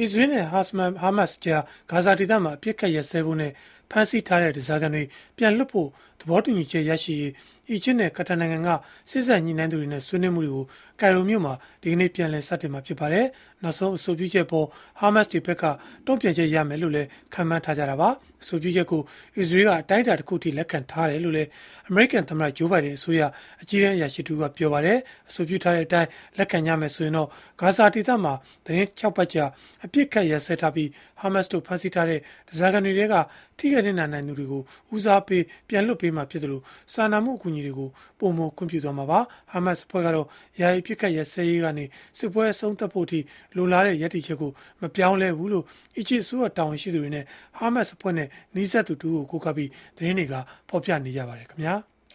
အစ္စရေးနဲ့ဟာမတ်ဟာမတ်စ်ကြားဂါဇာဒေသမှာအပြစ်ခတ်ရစဲဖို့နဲ့ဖမ်းဆီးထားတဲ့ဒဇာကန်တွေပြန်လွှတ်ဖို့သဘောတူညီချက်ရရှိရေးအီဂျစ်နဲ့ကတာနိုင်ငံကစစ်ဆက်ညှိနှိုင်းသူတွေနဲ့ဆွေးနွေးမှုတွေကိုကိုင်ရိုမြို့မှာဒီကနေ့ပြန်လည်စတင်မှာဖြစ်ပါတယ်။နောက်ဆုံးအဆိုပြုချက်ပေါ်ဟာမတ်စ်တွေဘက်ကတုံ့ပြန်ချက်ရမယ်လို့လည်းခံမှန်းထားကြတာပါ။အဆိုပြုချက်ကိုအစ္စရေးကအတိုင်းအတာတစ်ခုထိလက်ခံထားတယ်လို့လည်းအမေရိကန်သမ္မတဂျိုးဘိုင်ဒန်အစိုးရအကြီးအကဲအရာရှိတူကပြောပါတယ်။အဆိုပြုထားတဲ့အတိုင်းလက်ခံကြမယ်ဆိုရင်တော့ဂါဇာဒေသမှာသတင်း6ပတ်ကြာအပြစ်ခတ်ရစဲထားပြီးဟာမတ်စ်တို့ဖမ်းဆီးထားတဲ့ဒဇာကန်တွေကထိခိုက်တဲ့နိုင်သူတွေကိုဦးစားပေးပြန်လွှတ်ပေးမှာဖြစ်တယ်လို့စာနာမှုအကူအညီတွေကိုပုံမခွင့်ပြုသွားမှာပါဟာမတ်စ်ဖွဲ့ကတော့ယာယီပြစ်ခတ်ရစဲရေးကနေစစ်ပွဲအဆုံးသတ်ဖို့အထိလိုလားတဲ့ရည်တည်ချက်ကိုမပြောင်းလဲဘူးလို့အီဂျစ်အစိုးရတာဝန်ရှိသူတွေနဲ့ဟာမတ်စ်ဖွဲ့နဲ့နှီးစပ်သူတူကိုကိုကပြီးသတင်းတွေကဖော်ပြနေကြပါတယ်ခင်ဗျာ။